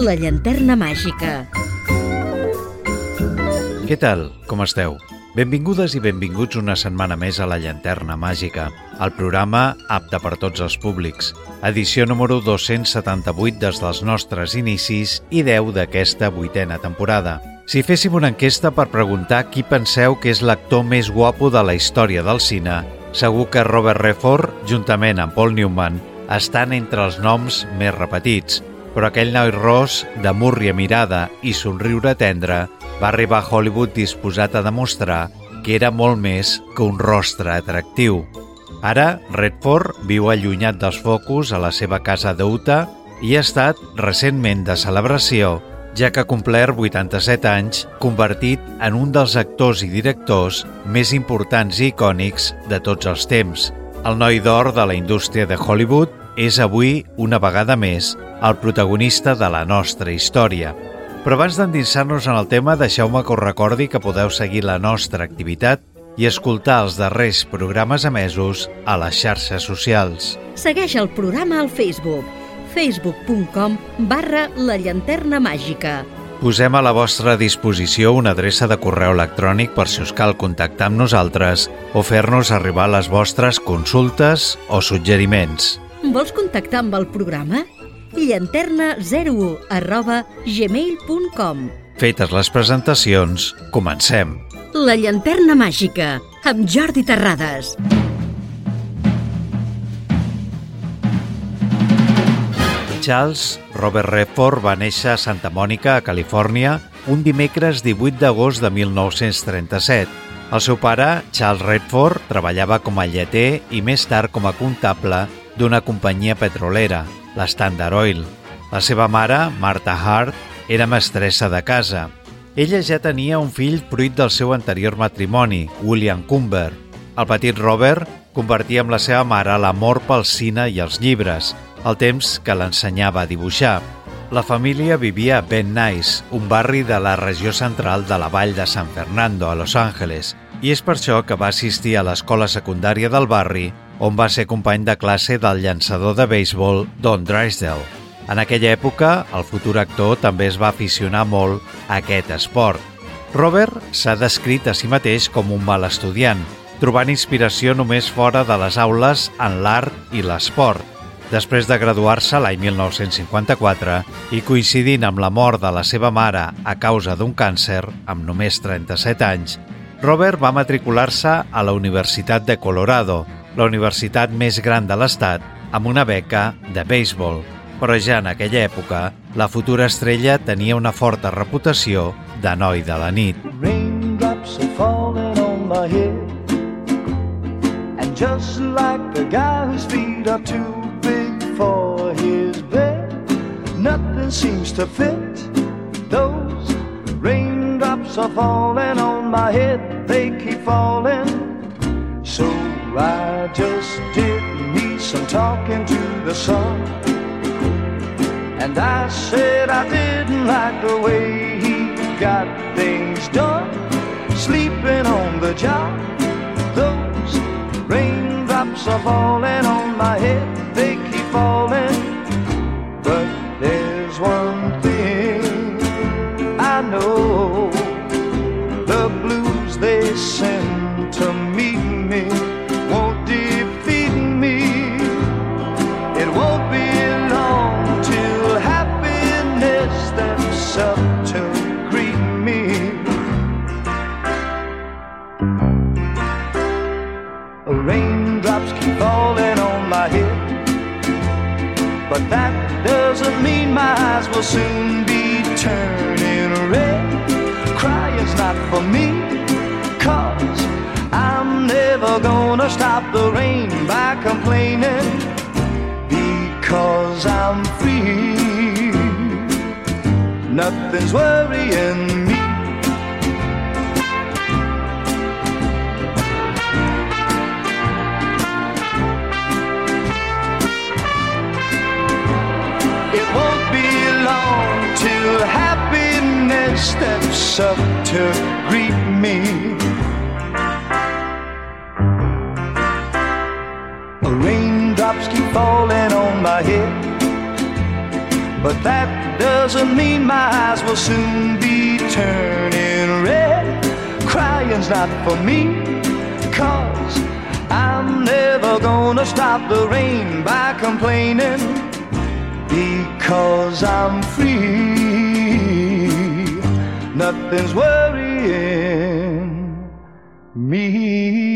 La llanterna màgica. Què tal? Com esteu? Benvingudes i benvinguts una setmana més a La Llanterna Màgica, el programa apte per tots els públics. Edició número 278 des dels nostres inicis i 10 d'aquesta vuitena temporada. Si féssim una enquesta per preguntar qui penseu que és l'actor més guapo de la història del cine, segur que Robert Redford, juntament amb Paul Newman, estan entre els noms més repetits, però aquell noi ros, de múrria mirada i somriure tendre, va arribar a Hollywood disposat a demostrar que era molt més que un rostre atractiu. Ara, Redford viu allunyat dels focus a la seva casa d'Utah i ha estat recentment de celebració, ja que ha complert 87 anys, convertit en un dels actors i directors més importants i icònics de tots els temps. El noi d'or de la indústria de Hollywood és avui, una vegada més, el protagonista de la nostra història. Però abans d'endinsar-nos en el tema, deixeu-me que us recordi que podeu seguir la nostra activitat i escoltar els darrers programes emesos a les xarxes socials. Segueix el programa al Facebook facebook.com barra la llanterna màgica. Posem a la vostra disposició una adreça de correu electrònic per si us cal contactar amb nosaltres o fer-nos arribar les vostres consultes o suggeriments. Vols contactar amb el programa? llanterna01 arroba gmail.com Fetes les presentacions, comencem. La llanterna màgica, amb Jordi Terrades. Charles Robert Redford va néixer a Santa Mònica, a Califòrnia, un dimecres 18 d'agost de 1937. El seu pare, Charles Redford, treballava com a lleter i més tard com a comptable d'una companyia petrolera, la Standard Oil. La seva mare, Martha Hart, era mestressa de casa. Ella ja tenia un fill fruit del seu anterior matrimoni, William Cumber. El petit Robert compartia amb la seva mare l'amor pel cine i els llibres, el temps que l'ensenyava a dibuixar. La família vivia a Ben Nice, un barri de la regió central de la vall de San Fernando, a Los Angeles, i és per això que va assistir a l'escola secundària del barri, on va ser company de classe del llançador de béisbol Don Drysdale. En aquella època, el futur actor també es va aficionar molt a aquest esport. Robert s'ha descrit a si mateix com un mal estudiant, trobant inspiració només fora de les aules en l'art i l'esport. Després de graduar-se l'any 1954 i coincidint amb la mort de la seva mare a causa d'un càncer, amb només 37 anys, Robert va matricular-se a la Universitat de Colorado, la universitat més gran de l'estat, amb una beca de béisbol. Però ja en aquella època, la futura estrella tenia una forta reputació de noi de la nit. Raindrops are falling on my head And just like the guy whose feet are too big for his bed Nothing seems to fit Those raindrops are falling on my head They keep falling So I just did me some talking to the sun. And I said I didn't like the way he got things done. Sleeping on the job Those raindrops are falling on my head that doesn't mean my eyes will soon be turning red. Crying's not for me Cause I'm never gonna stop the rain by complaining Because I'm free. Nothing's worrying me steps up to greet me. Raindrops keep falling on my head, but that doesn't mean my eyes will soon be turning red. Crying's not for me, cause I'm never gonna stop the rain by complaining. Because I'm free, nothing's worrying me.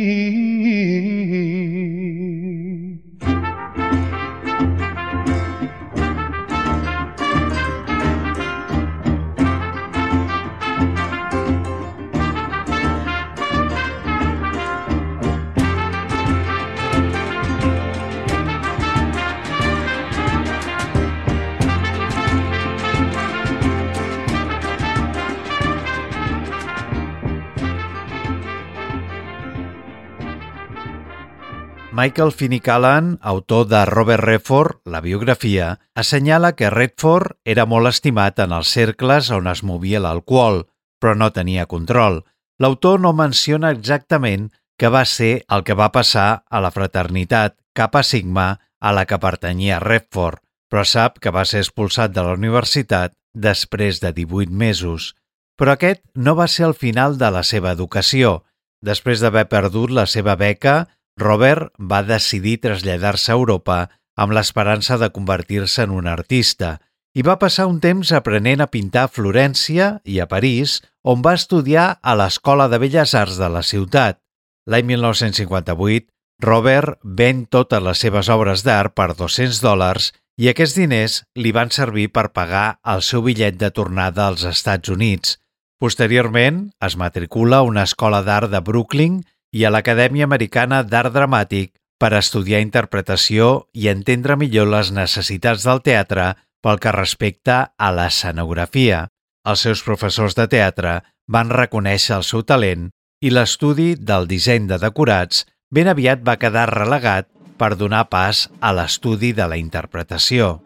Michael Finney-Callan, autor de Robert Redford, la biografia, assenyala que Redford era molt estimat en els cercles on es movia l'alcohol, però no tenia control. L'autor no menciona exactament què va ser el que va passar a la fraternitat Kappa Sigma a la que pertanyia Redford, però sap que va ser expulsat de la universitat després de 18 mesos. Però aquest no va ser el final de la seva educació. Després d'haver perdut la seva beca, Robert va decidir traslladar-se a Europa amb l'esperança de convertir-se en un artista i va passar un temps aprenent a pintar a Florència i a París, on va estudiar a l'Escola de Belles Arts de la ciutat. L'any 1958, Robert ven totes les seves obres d'art per 200 dòlars i aquests diners li van servir per pagar el seu bitllet de tornada als Estats Units. Posteriorment, es matricula a una escola d'art de Brooklyn i a l'Acadèmia Americana d'Art Dramàtic per estudiar interpretació i entendre millor les necessitats del teatre pel que respecta a l'escenografia. Els seus professors de teatre van reconèixer el seu talent i l'estudi del disseny de decorats ben aviat va quedar relegat per donar pas a l'estudi de la interpretació.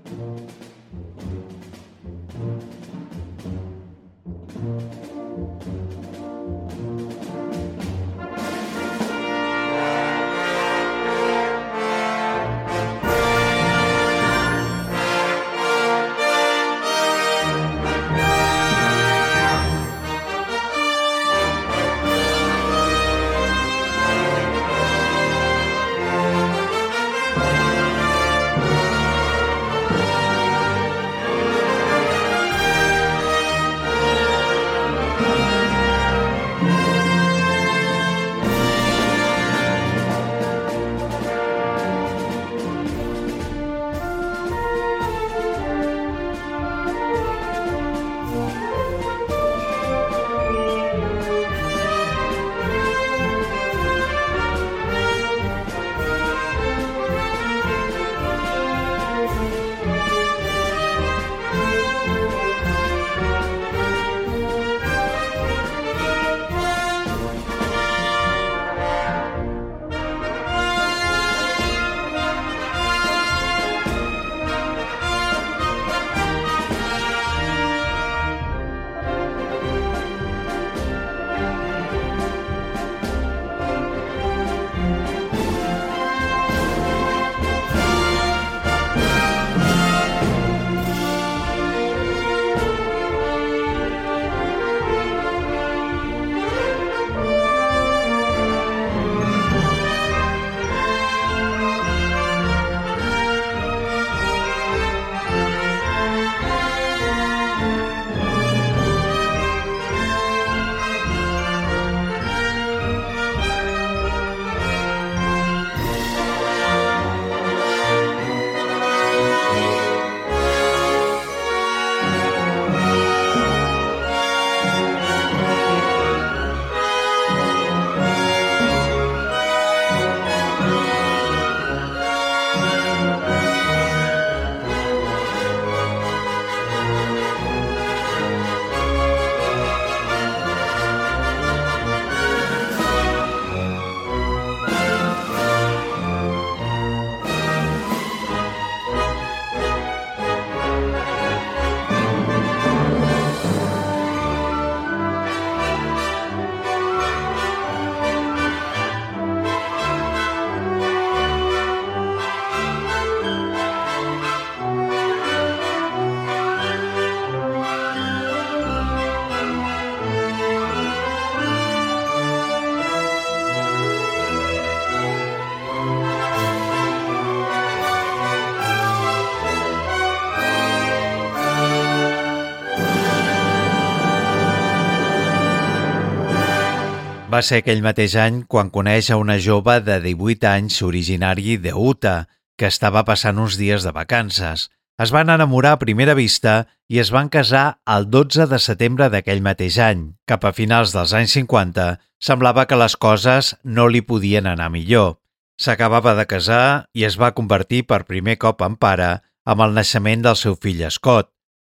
Va ser aquell mateix any quan coneix a una jove de 18 anys originari de Utah que estava passant uns dies de vacances. Es van enamorar a primera vista i es van casar el 12 de setembre d'aquell mateix any. Cap a finals dels anys 50, semblava que les coses no li podien anar millor. S'acabava de casar i es va convertir per primer cop en pare amb el naixement del seu fill Scott.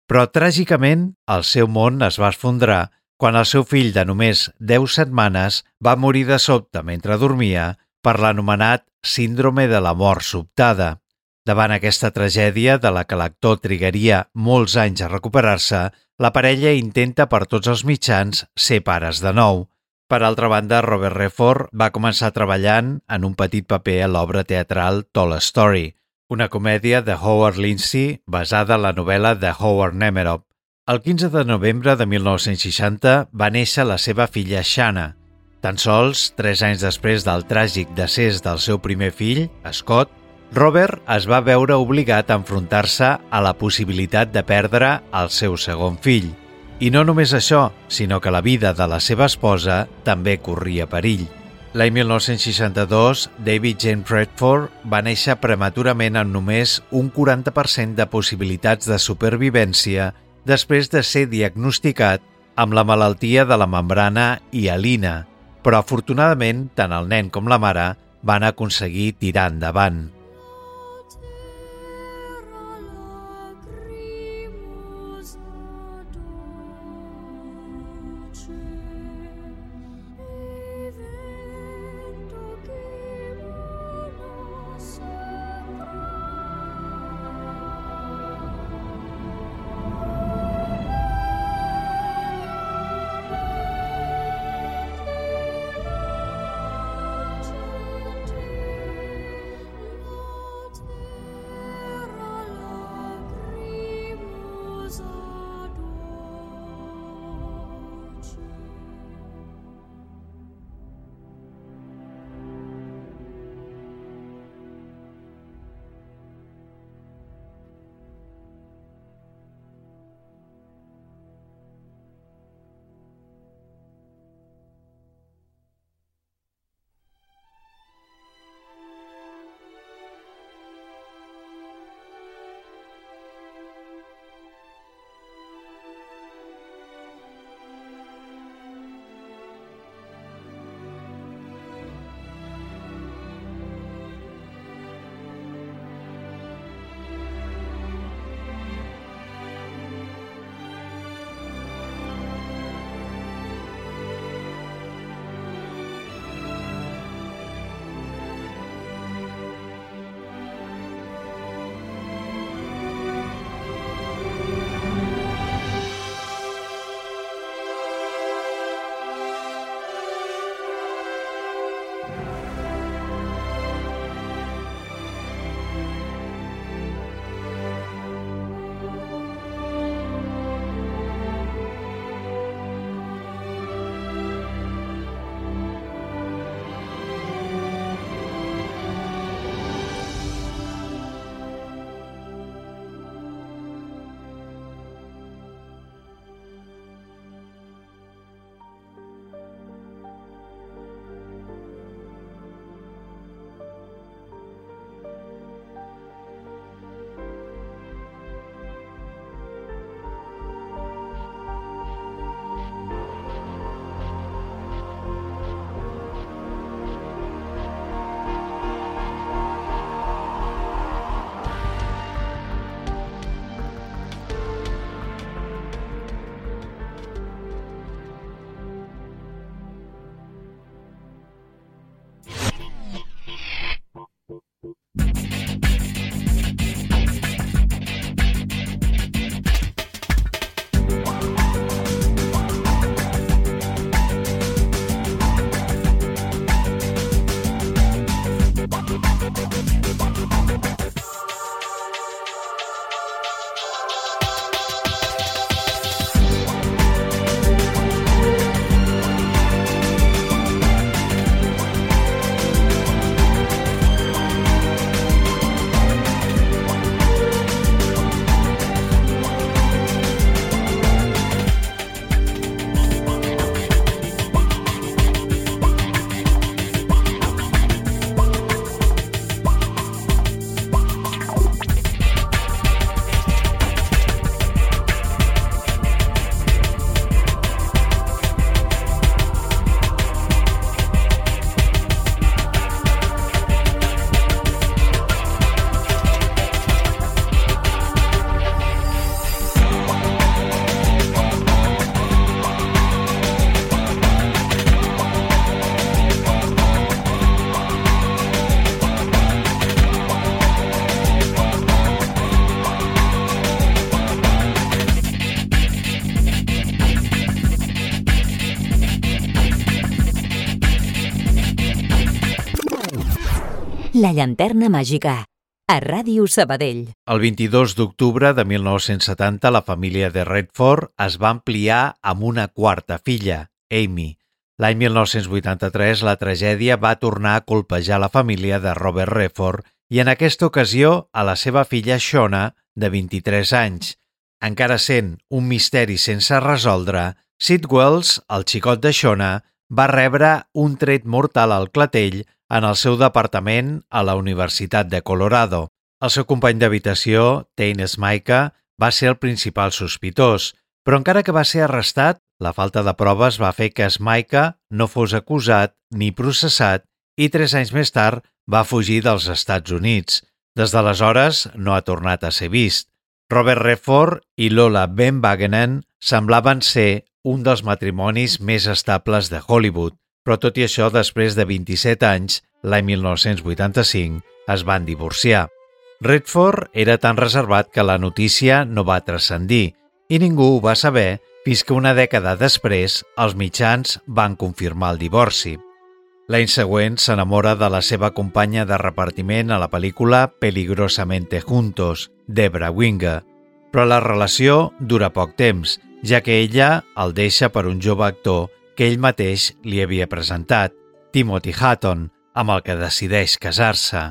Però, tràgicament, el seu món es va esfondrar quan el seu fill de només 10 setmanes va morir de sobte mentre dormia per l'anomenat síndrome de la mort sobtada. Davant aquesta tragèdia, de la que l'actor trigaria molts anys a recuperar-se, la parella intenta per tots els mitjans ser pares de nou. Per altra banda, Robert Redford va començar treballant en un petit paper a l'obra teatral Tall Story, una comèdia de Howard Lindsay basada en la novel·la de Howard Nemerov. El 15 de novembre de 1960 va néixer la seva filla Shanna. Tan sols tres anys després del tràgic decés del seu primer fill, Scott, Robert es va veure obligat a enfrontar-se a la possibilitat de perdre el seu segon fill. I no només això, sinó que la vida de la seva esposa també corria perill. L'any 1962, David Jane Redford va néixer prematurament amb només un 40% de possibilitats de supervivència després de ser diagnosticat amb la malaltia de la membrana hialina, però afortunadament tant el nen com la mare van aconseguir tirar endavant. La llanterna màgica, a Ràdio Sabadell. El 22 d'octubre de 1970 la família de Redford es va ampliar amb una quarta filla, Amy. L'any 1983 la tragèdia va tornar a colpejar la família de Robert Redford i en aquesta ocasió a la seva filla Shona, de 23 anys. Encara sent un misteri sense resoldre, Sid Wells, el xicot de Shona, va rebre un tret mortal al clatell en el seu departament a la Universitat de Colorado. El seu company d'habitació, Tain Smaika, va ser el principal sospitós, però encara que va ser arrestat, la falta de proves va fer que Smaika no fos acusat ni processat i tres anys més tard va fugir dels Estats Units. Des d'aleshores no ha tornat a ser vist. Robert Redford i Lola Ben Wagenen semblaven ser un dels matrimonis més estables de Hollywood, però tot i això, després de 27 anys, l'any 1985, es van divorciar. Redford era tan reservat que la notícia no va transcendir i ningú ho va saber fins que una dècada després els mitjans van confirmar el divorci. L'any següent s'enamora de la seva companya de repartiment a la pel·lícula Peligrosamente Juntos, Debra Winger, però la relació dura poc temps ja que ella el deixa per un jove actor que ell mateix li havia presentat, Timothy Hutton, amb el que decideix casar-se.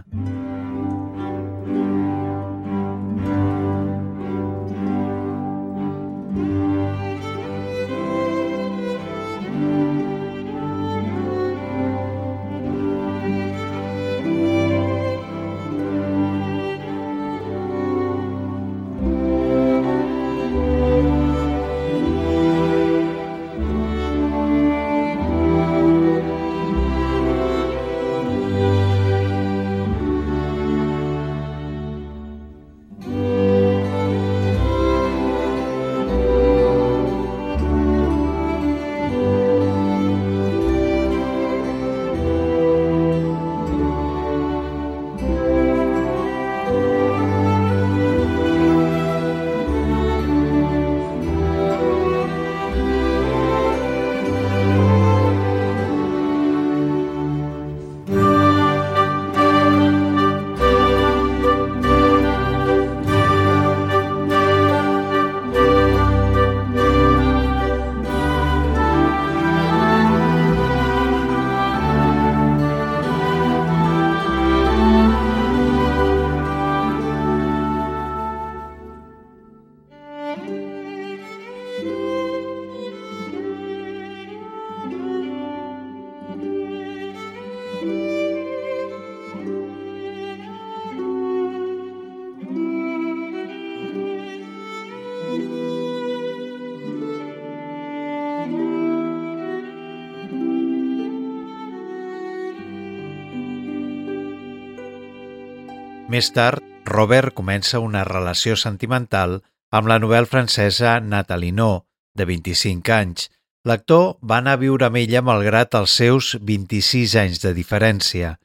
Més tard, Robert comença una relació sentimental amb la novel francesa Nathalie No, de 25 anys. L'actor va anar a viure amb ella malgrat els seus 26 anys de diferència.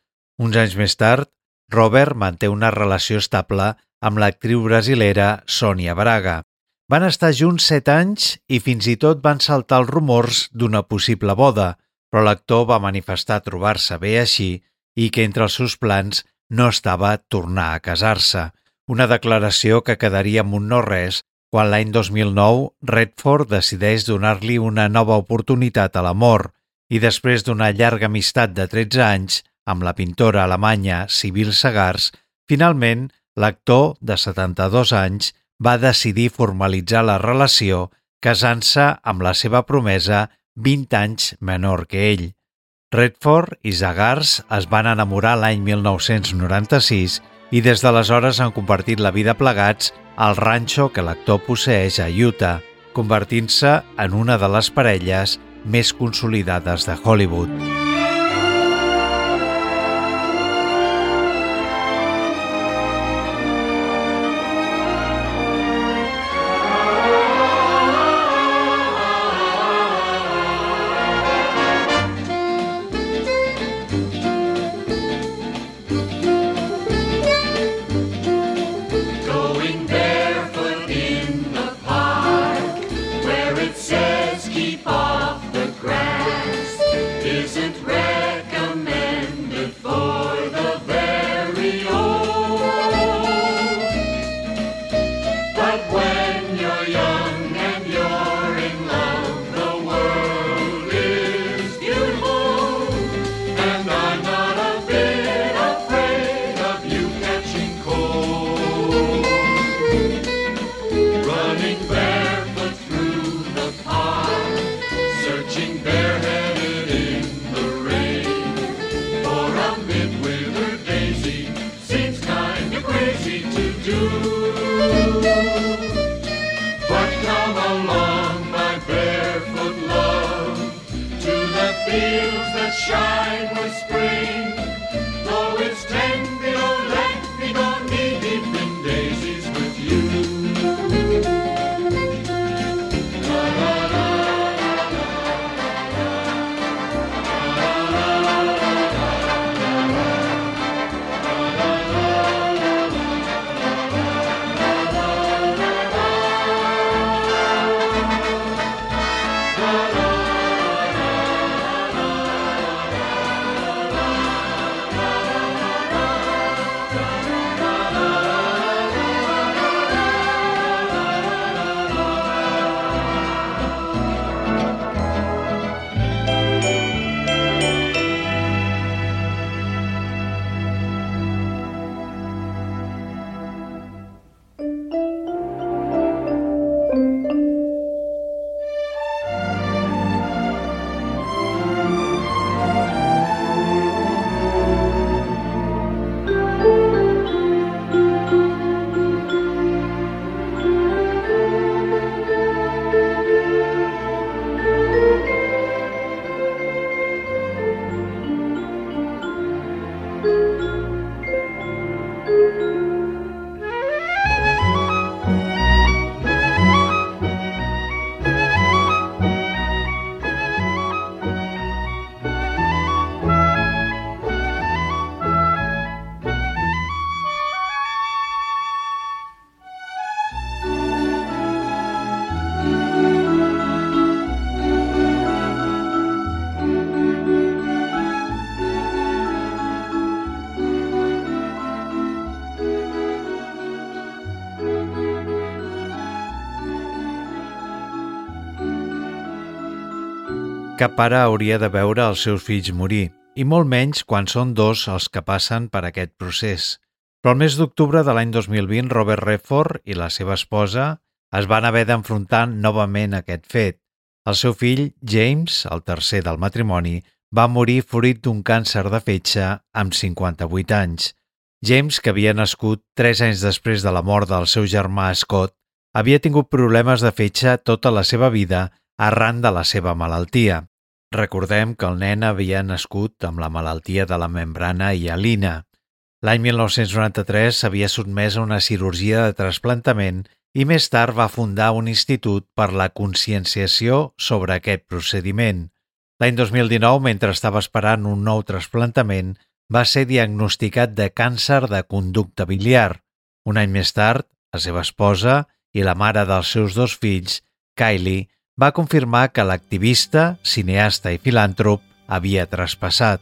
Uns anys més tard, Robert manté una relació estable amb l'actriu brasilera Sònia Braga. Van estar junts set anys i fins i tot van saltar els rumors d'una possible boda, però l'actor va manifestar trobar-se bé així i que entre els seus plans no estava tornar a casar-se, una declaració que quedaria amb un no-res quan l'any 2009 Redford decideix donar-li una nova oportunitat a l'amor i després d'una llarga amistat de 13 anys amb la pintora alemanya Sibyl Sagars, finalment l'actor de 72 anys va decidir formalitzar la relació casant-se amb la seva promesa 20 anys menor que ell. Redford i Zagars es van enamorar l'any 1996 i des d'aleshores han compartit la vida plegats al ranxo que l'actor posseix a Utah, convertint-se en una de les parelles més consolidades de Hollywood. Cap pare hauria de veure els seus fills morir, i molt menys quan són dos els que passen per aquest procés. Però el mes d'octubre de l'any 2020, Robert Redford i la seva esposa es van haver d'enfrontar novament a aquest fet. El seu fill, James, el tercer del matrimoni, va morir fruit d'un càncer de fetge amb 58 anys. James, que havia nascut tres anys després de la mort del seu germà Scott, havia tingut problemes de fetge tota la seva vida arran de la seva malaltia. Recordem que el nen havia nascut amb la malaltia de la membrana hialina. L'any 1993 s'havia sotmès a una cirurgia de trasplantament i més tard va fundar un institut per la conscienciació sobre aquest procediment. L'any 2019, mentre estava esperant un nou trasplantament, va ser diagnosticat de càncer de conducta biliar. Un any més tard, la seva esposa i la mare dels seus dos fills, Kylie, va confirmar que l'activista, cineasta i filàntrop havia traspassat.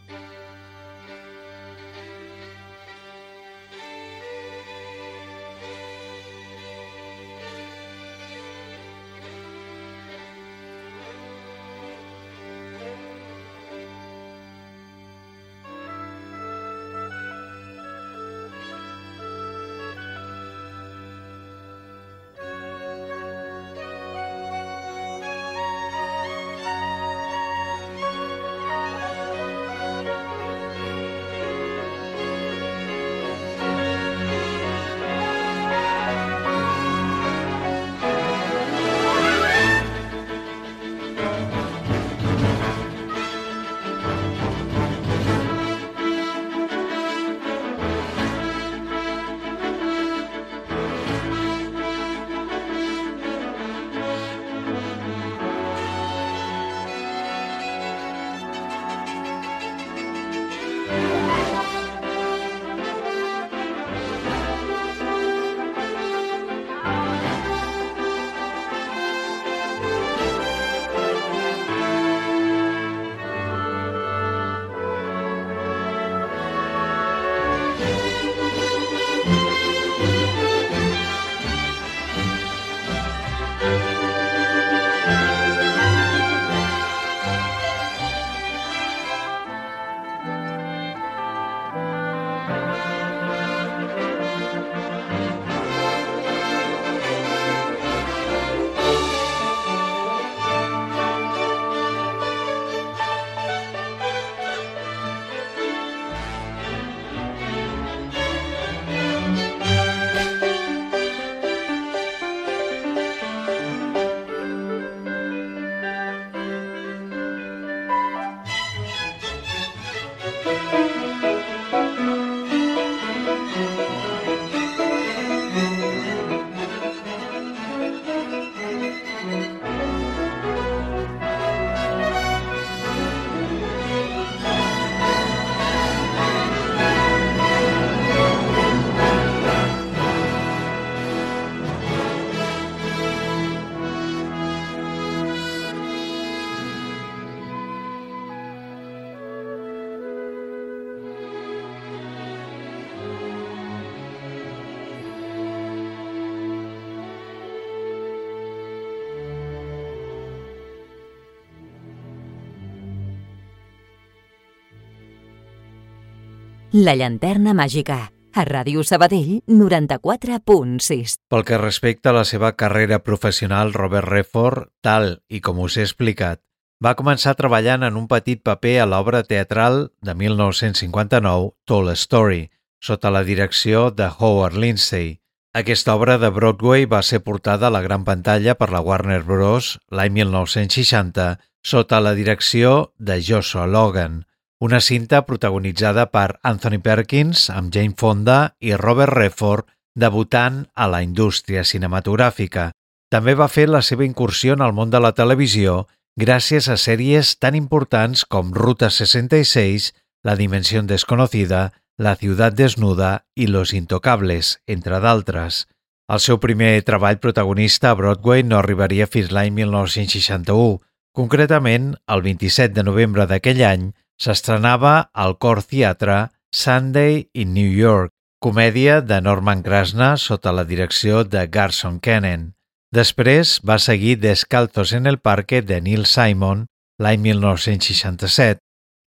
La llanterna màgica, a Ràdio Sabadell 94.6. Pel que respecta a la seva carrera professional, Robert Redford, tal i com us he explicat, va començar treballant en un petit paper a l'obra teatral de 1959 Tall Story, sota la direcció de Howard Lindsay. Aquesta obra de Broadway va ser portada a la gran pantalla per la Warner Bros. l'any 1960 sota la direcció de Joshua Logan, una cinta protagonitzada per Anthony Perkins amb Jane Fonda i Robert Redford debutant a la indústria cinematogràfica. També va fer la seva incursió en el món de la televisió gràcies a sèries tan importants com Ruta 66, La Dimensió Desconocida, La Ciutat Desnuda i Los Intocables, entre d'altres. El seu primer treball protagonista a Broadway no arribaria fins l'any 1961. Concretament, el 27 de novembre d'aquell any, s'estrenava al Cor Theatre Sunday in New York, comèdia de Norman Krasna sota la direcció de Garson Kennen. Després va seguir Descalzos en el Parque de Neil Simon l'any 1967.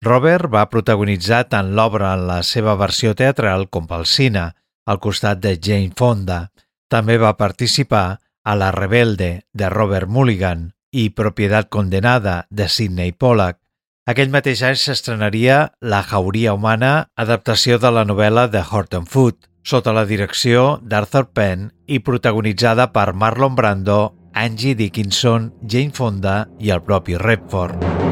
Robert va protagonitzar tant l'obra en la seva versió teatral com pel cine, al costat de Jane Fonda. També va participar a La Rebelde, de Robert Mulligan, i Propietat condenada, de Sidney Pollack. Aquell mateix any s'estrenaria La jauria humana, adaptació de la novel·la de Horton Foote, sota la direcció d'Arthur Penn i protagonitzada per Marlon Brando, Angie Dickinson, Jane Fonda i el propi Redford.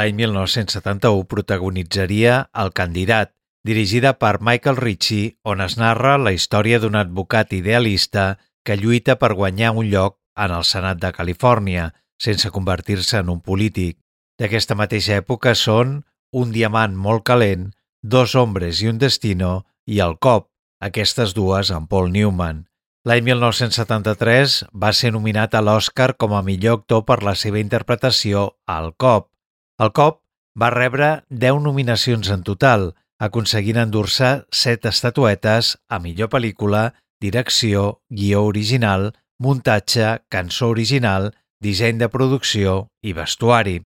L'any 1971 protagonitzaria El candidat, dirigida per Michael Ritchie, on es narra la història d'un advocat idealista que lluita per guanyar un lloc en el Senat de Califòrnia, sense convertir-se en un polític. D'aquesta mateixa època són Un diamant molt calent, Dos hombres i un destino i El cop, aquestes dues amb Paul Newman. L'any 1973 va ser nominat a l'Oscar com a millor actor per la seva interpretació al Cop. El Cop va rebre 10 nominacions en total, aconseguint endur-se 7 estatuetes a millor pel·lícula, direcció, guió original, muntatge, cançó original, disseny de producció i vestuari.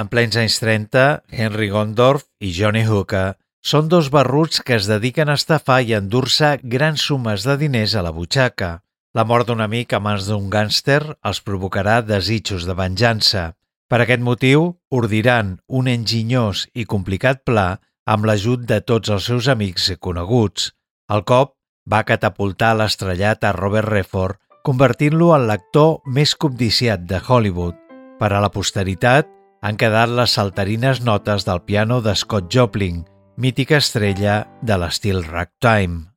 En plens anys 30, Henry Gondorf i Johnny Hooker són dos barruts que es dediquen a estafar i endur-se grans sumes de diners a la butxaca. La mort d'un amic a mans d'un gàngster els provocarà desitjos de venjança. Per aquest motiu, ordiran un enginyós i complicat pla amb l'ajut de tots els seus amics i coneguts. El cop va catapultar l'estrellat a Robert Redford, convertint-lo en l'actor més cobdiciat de Hollywood. Per a la posteritat, han quedat les saltarines notes del piano de Scott Joplin, mítica estrella de l'estil ragtime.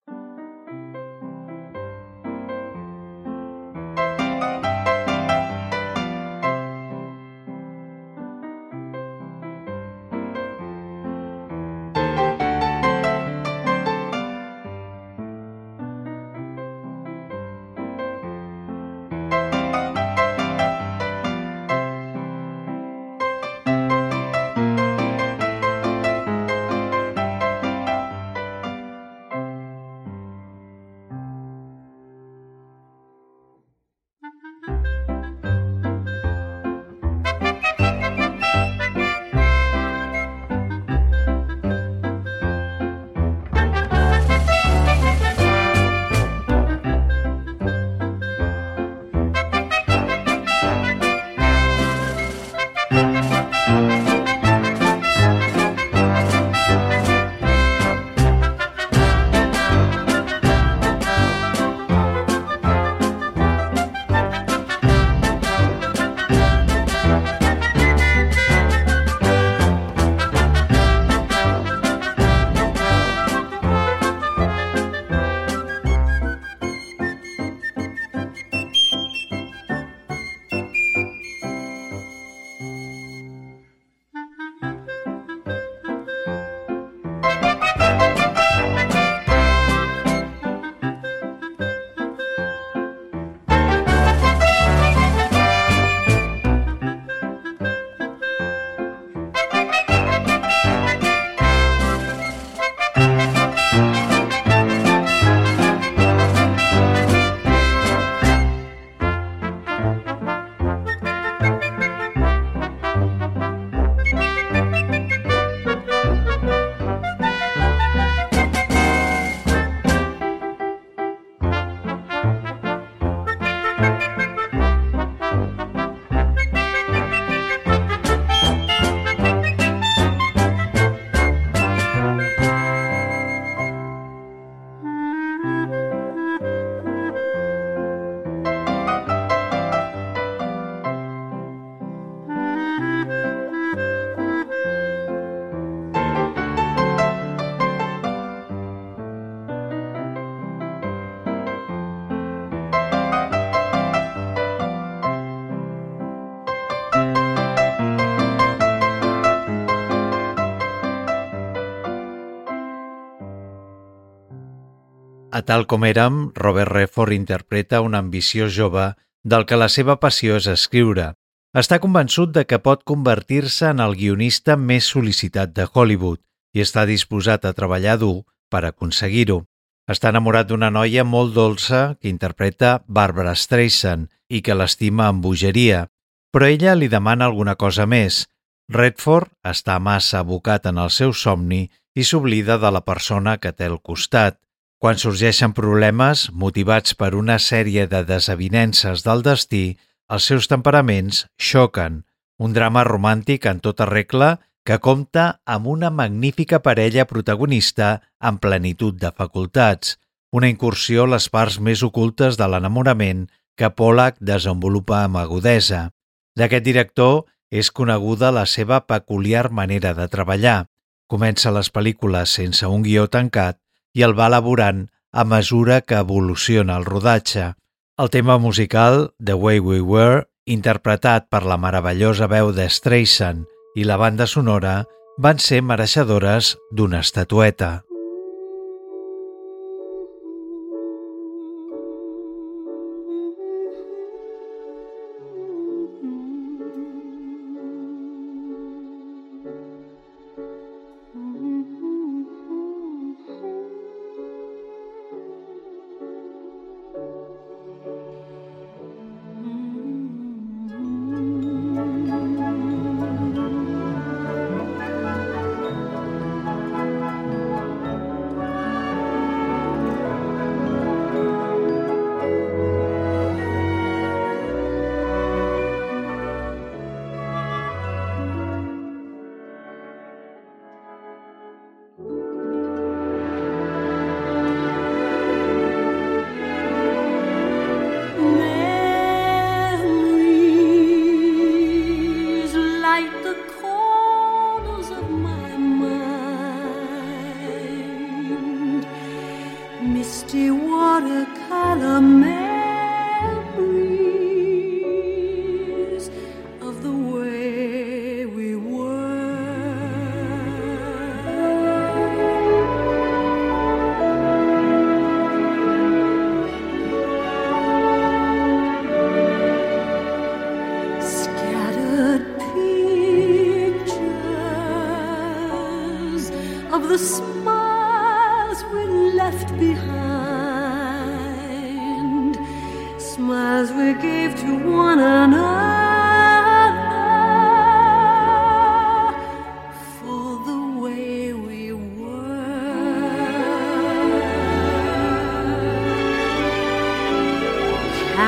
Tal com érem, Robert Redford interpreta un ambiciós jove del que la seva passió és escriure. Està convençut de que pot convertir-se en el guionista més sol·licitat de Hollywood i està disposat a treballar dur per aconseguir-ho. Està enamorat d'una noia molt dolça que interpreta Barbara Streisand i que l'estima amb bogeria, però ella li demana alguna cosa més. Redford està massa abocat en el seu somni i s'oblida de la persona que té al costat. Quan sorgeixen problemes motivats per una sèrie de desavinences del destí, els seus temperaments xoquen. Un drama romàntic en tota regla que compta amb una magnífica parella protagonista en plenitud de facultats, una incursió a les parts més ocultes de l'enamorament que Pollack desenvolupa amb agudesa. D'aquest director és coneguda la seva peculiar manera de treballar. Comença les pel·lícules sense un guió tancat i el va elaborant a mesura que evoluciona el rodatge. El tema musical, The Way We Were, interpretat per la meravellosa veu de Streisand i la banda sonora, van ser mereixedores d'una estatueta.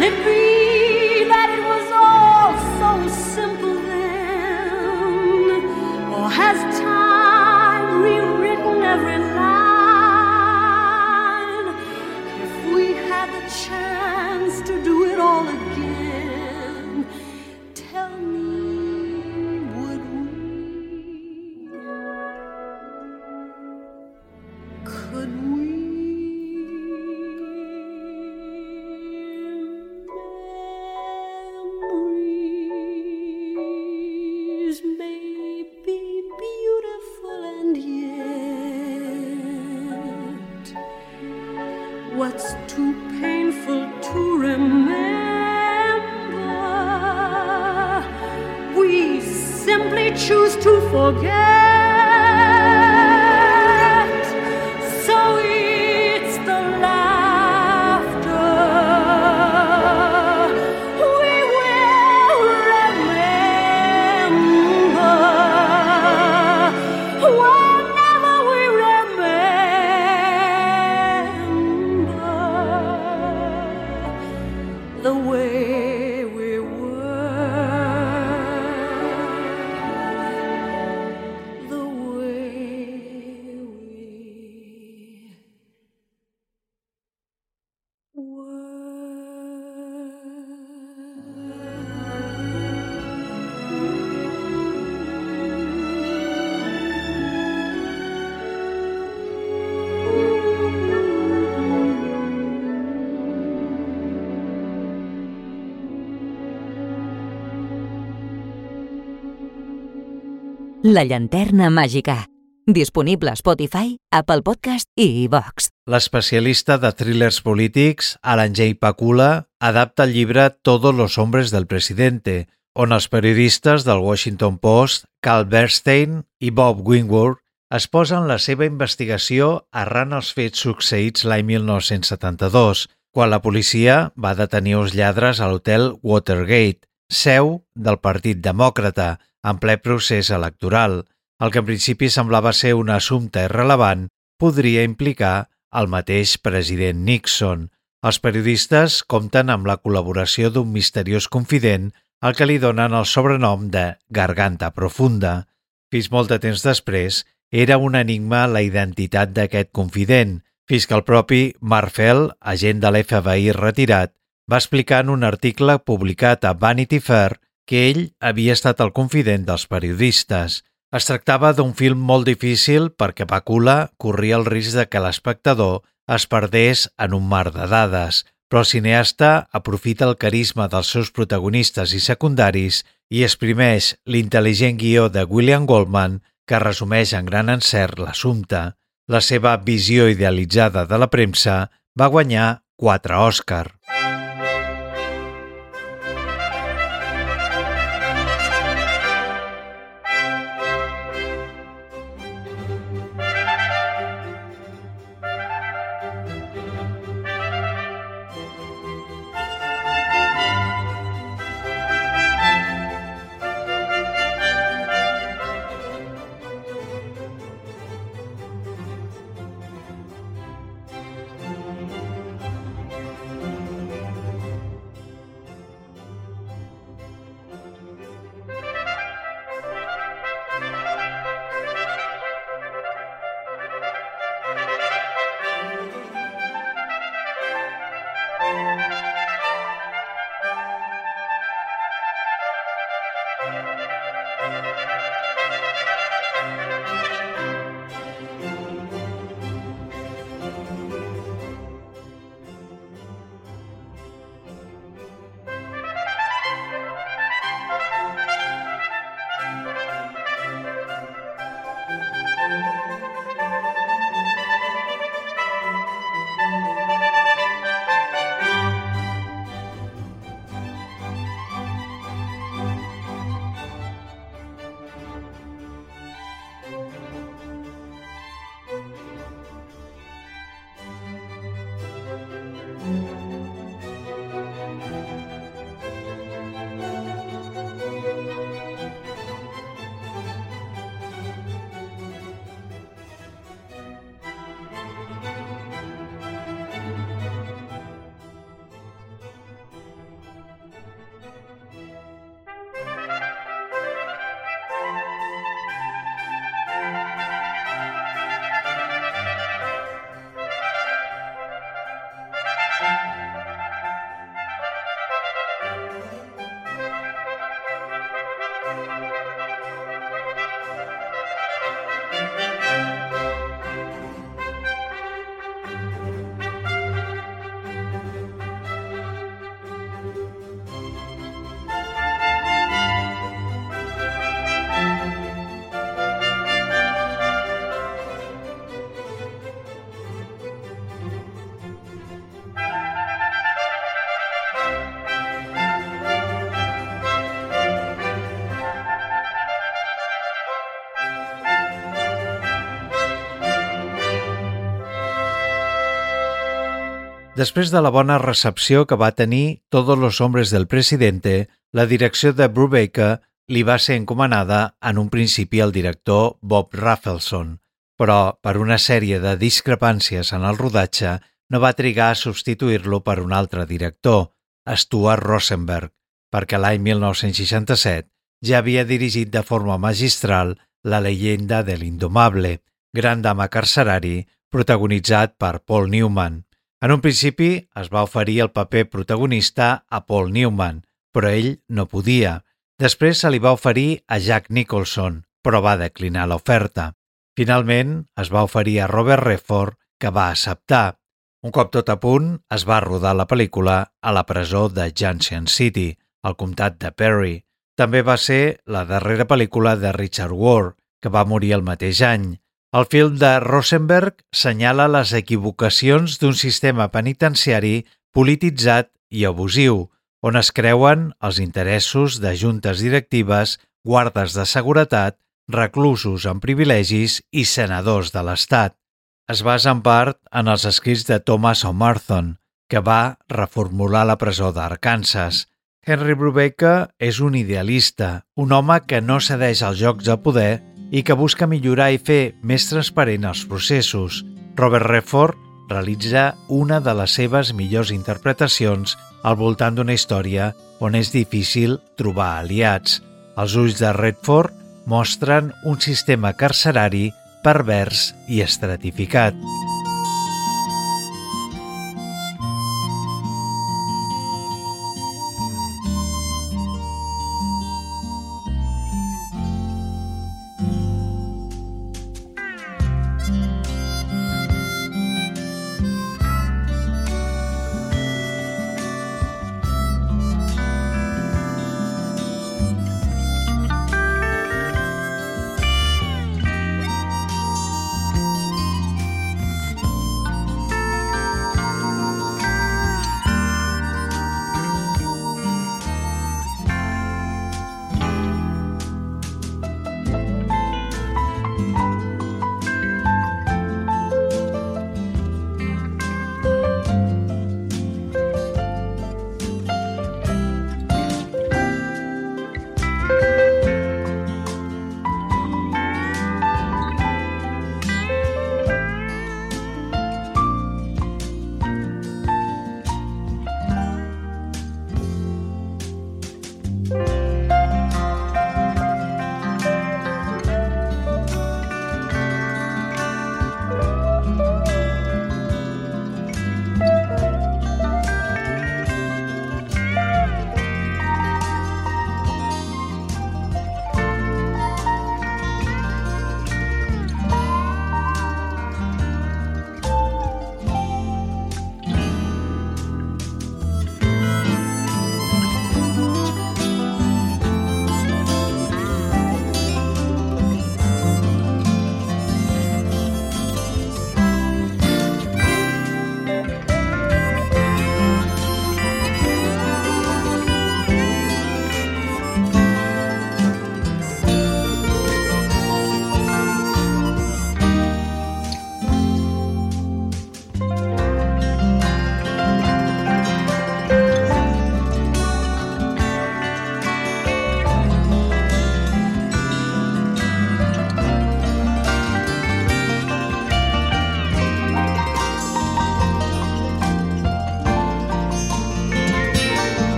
kind of. La llanterna màgica. Disponible a Spotify, Apple Podcast i iVox. L'especialista de thrillers polítics, Alan J. Pakula, adapta el llibre Todos los hombres del presidente, on els periodistes del Washington Post, Carl Bernstein i Bob Wingward es posen la seva investigació arran els fets succeïts l'any 1972, quan la policia va detenir uns lladres a l'hotel Watergate, seu del Partit Demòcrata, en ple procés electoral. El que en principi semblava ser un assumpte irrelevant podria implicar el mateix president Nixon. Els periodistes compten amb la col·laboració d'un misteriós confident al que li donen el sobrenom de Garganta Profunda. Fins molt de temps després, era un enigma la identitat d'aquest confident, fins que el propi Marfel, agent de l'FBI retirat, va explicar en un article publicat a Vanity Fair que ell havia estat el confident dels periodistes. Es tractava d'un film molt difícil perquè Pakula corria el risc de que l'espectador es perdés en un mar de dades, però el cineasta aprofita el carisma dels seus protagonistes i secundaris i exprimeix l'intel·ligent guió de William Goldman que resumeix en gran encert l'assumpte. La seva visió idealitzada de la premsa va guanyar quatre Òscar. Després de la bona recepció que va tenir Todos los hombres del presidente, la direcció de Brubaker li va ser encomanada en un principi al director Bob Rafelson, però per una sèrie de discrepàncies en el rodatge no va trigar a substituir-lo per un altre director, Stuart Rosenberg, perquè l'any 1967 ja havia dirigit de forma magistral La leyenda de l'indomable, gran dama carcerari, protagonitzat per Paul Newman. En un principi es va oferir el paper protagonista a Paul Newman, però ell no podia. Després se li va oferir a Jack Nicholson, però va declinar l'oferta. Finalment, es va oferir a Robert Redford, que va acceptar. Un cop tot a punt, es va rodar la pel·lícula a la presó de Junction City, al comtat de Perry. També va ser la darrera pel·lícula de Richard Ward, que va morir el mateix any. El film de Rosenberg senyala les equivocacions d'un sistema penitenciari polititzat i abusiu, on es creuen els interessos de juntes directives, guardes de seguretat, reclusos amb privilegis i senadors de l'Estat. Es basa en part en els escrits de Thomas O'Marthon, que va reformular la presó d'Arkansas. Henry Brubaker és un idealista, un home que no cedeix als jocs de poder i que busca millorar i fer més transparent els processos. Robert Redford realitza una de les seves millors interpretacions al voltant d'una història on és difícil trobar aliats. Els ulls de Redford mostren un sistema carcerari pervers i estratificat.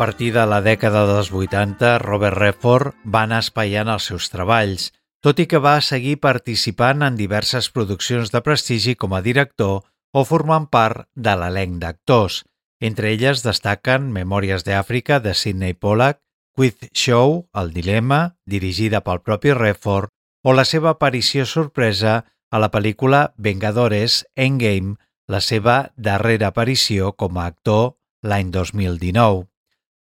Partir de la dècada dels 80, Robert Redford va anar espaiant els seus treballs, tot i que va seguir participant en diverses produccions de prestigi com a director o formant part de l'elenc d'actors. Entre elles destaquen Memòries d'Àfrica de Sidney Pollack, Quiz Show, El Dilema, dirigida pel propi Redford, o la seva aparició sorpresa a la pel·lícula Vengadores Endgame, la seva darrera aparició com a actor l'any 2019.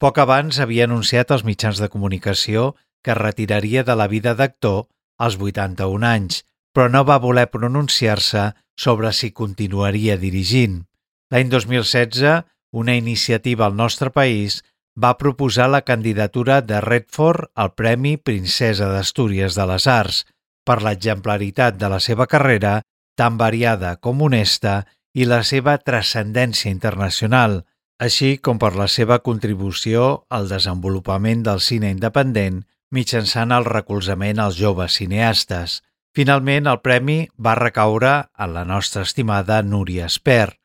Poc abans havia anunciat als mitjans de comunicació que es retiraria de la vida d'actor als 81 anys, però no va voler pronunciar-se sobre si continuaria dirigint. L'any 2016, una iniciativa al nostre país va proposar la candidatura de Redford al Premi Princesa d'Astúries de les Arts per l'exemplaritat de la seva carrera, tan variada com honesta, i la seva transcendència internacional, així com per la seva contribució al desenvolupament del cine independent mitjançant el recolzament als joves cineastes. Finalment, el premi va recaure en la nostra estimada Núria Esper.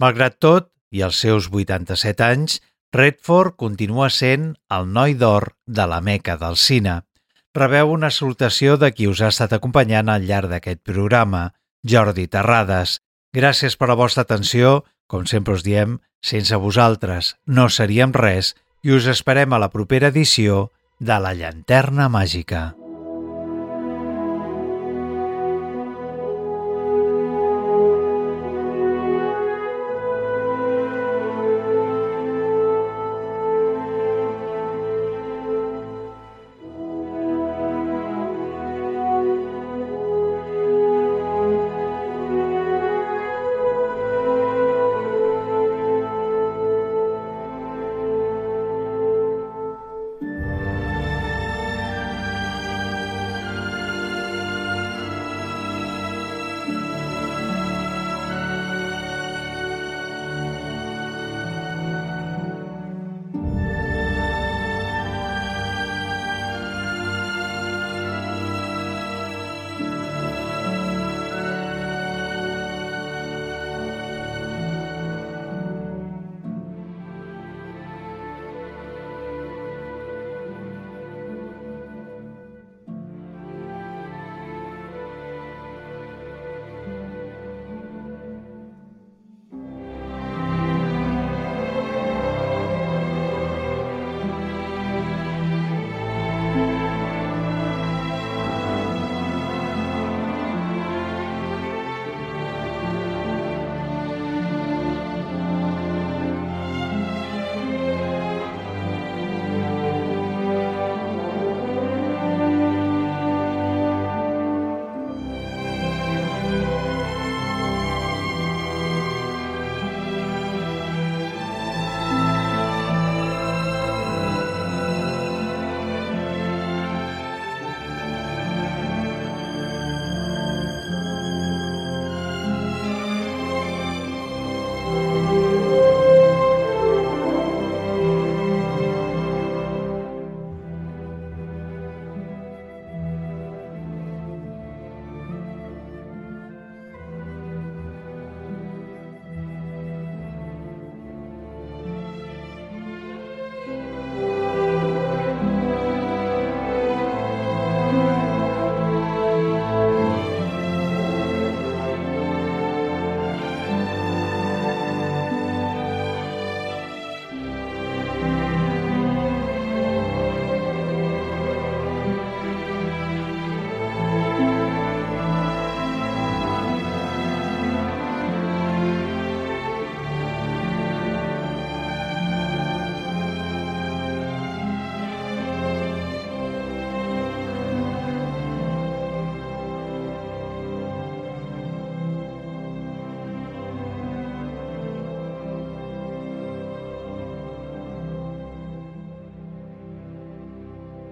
Malgrat tot, i els seus 87 anys, Redford continua sent el noi d'or de la meca del cine. Rebeu una salutació de qui us ha estat acompanyant al llarg d'aquest programa, Jordi Terrades. Gràcies per la vostra atenció. Com sempre us diem, sense vosaltres no seríem res i us esperem a la propera edició de la Llanterna Màgica.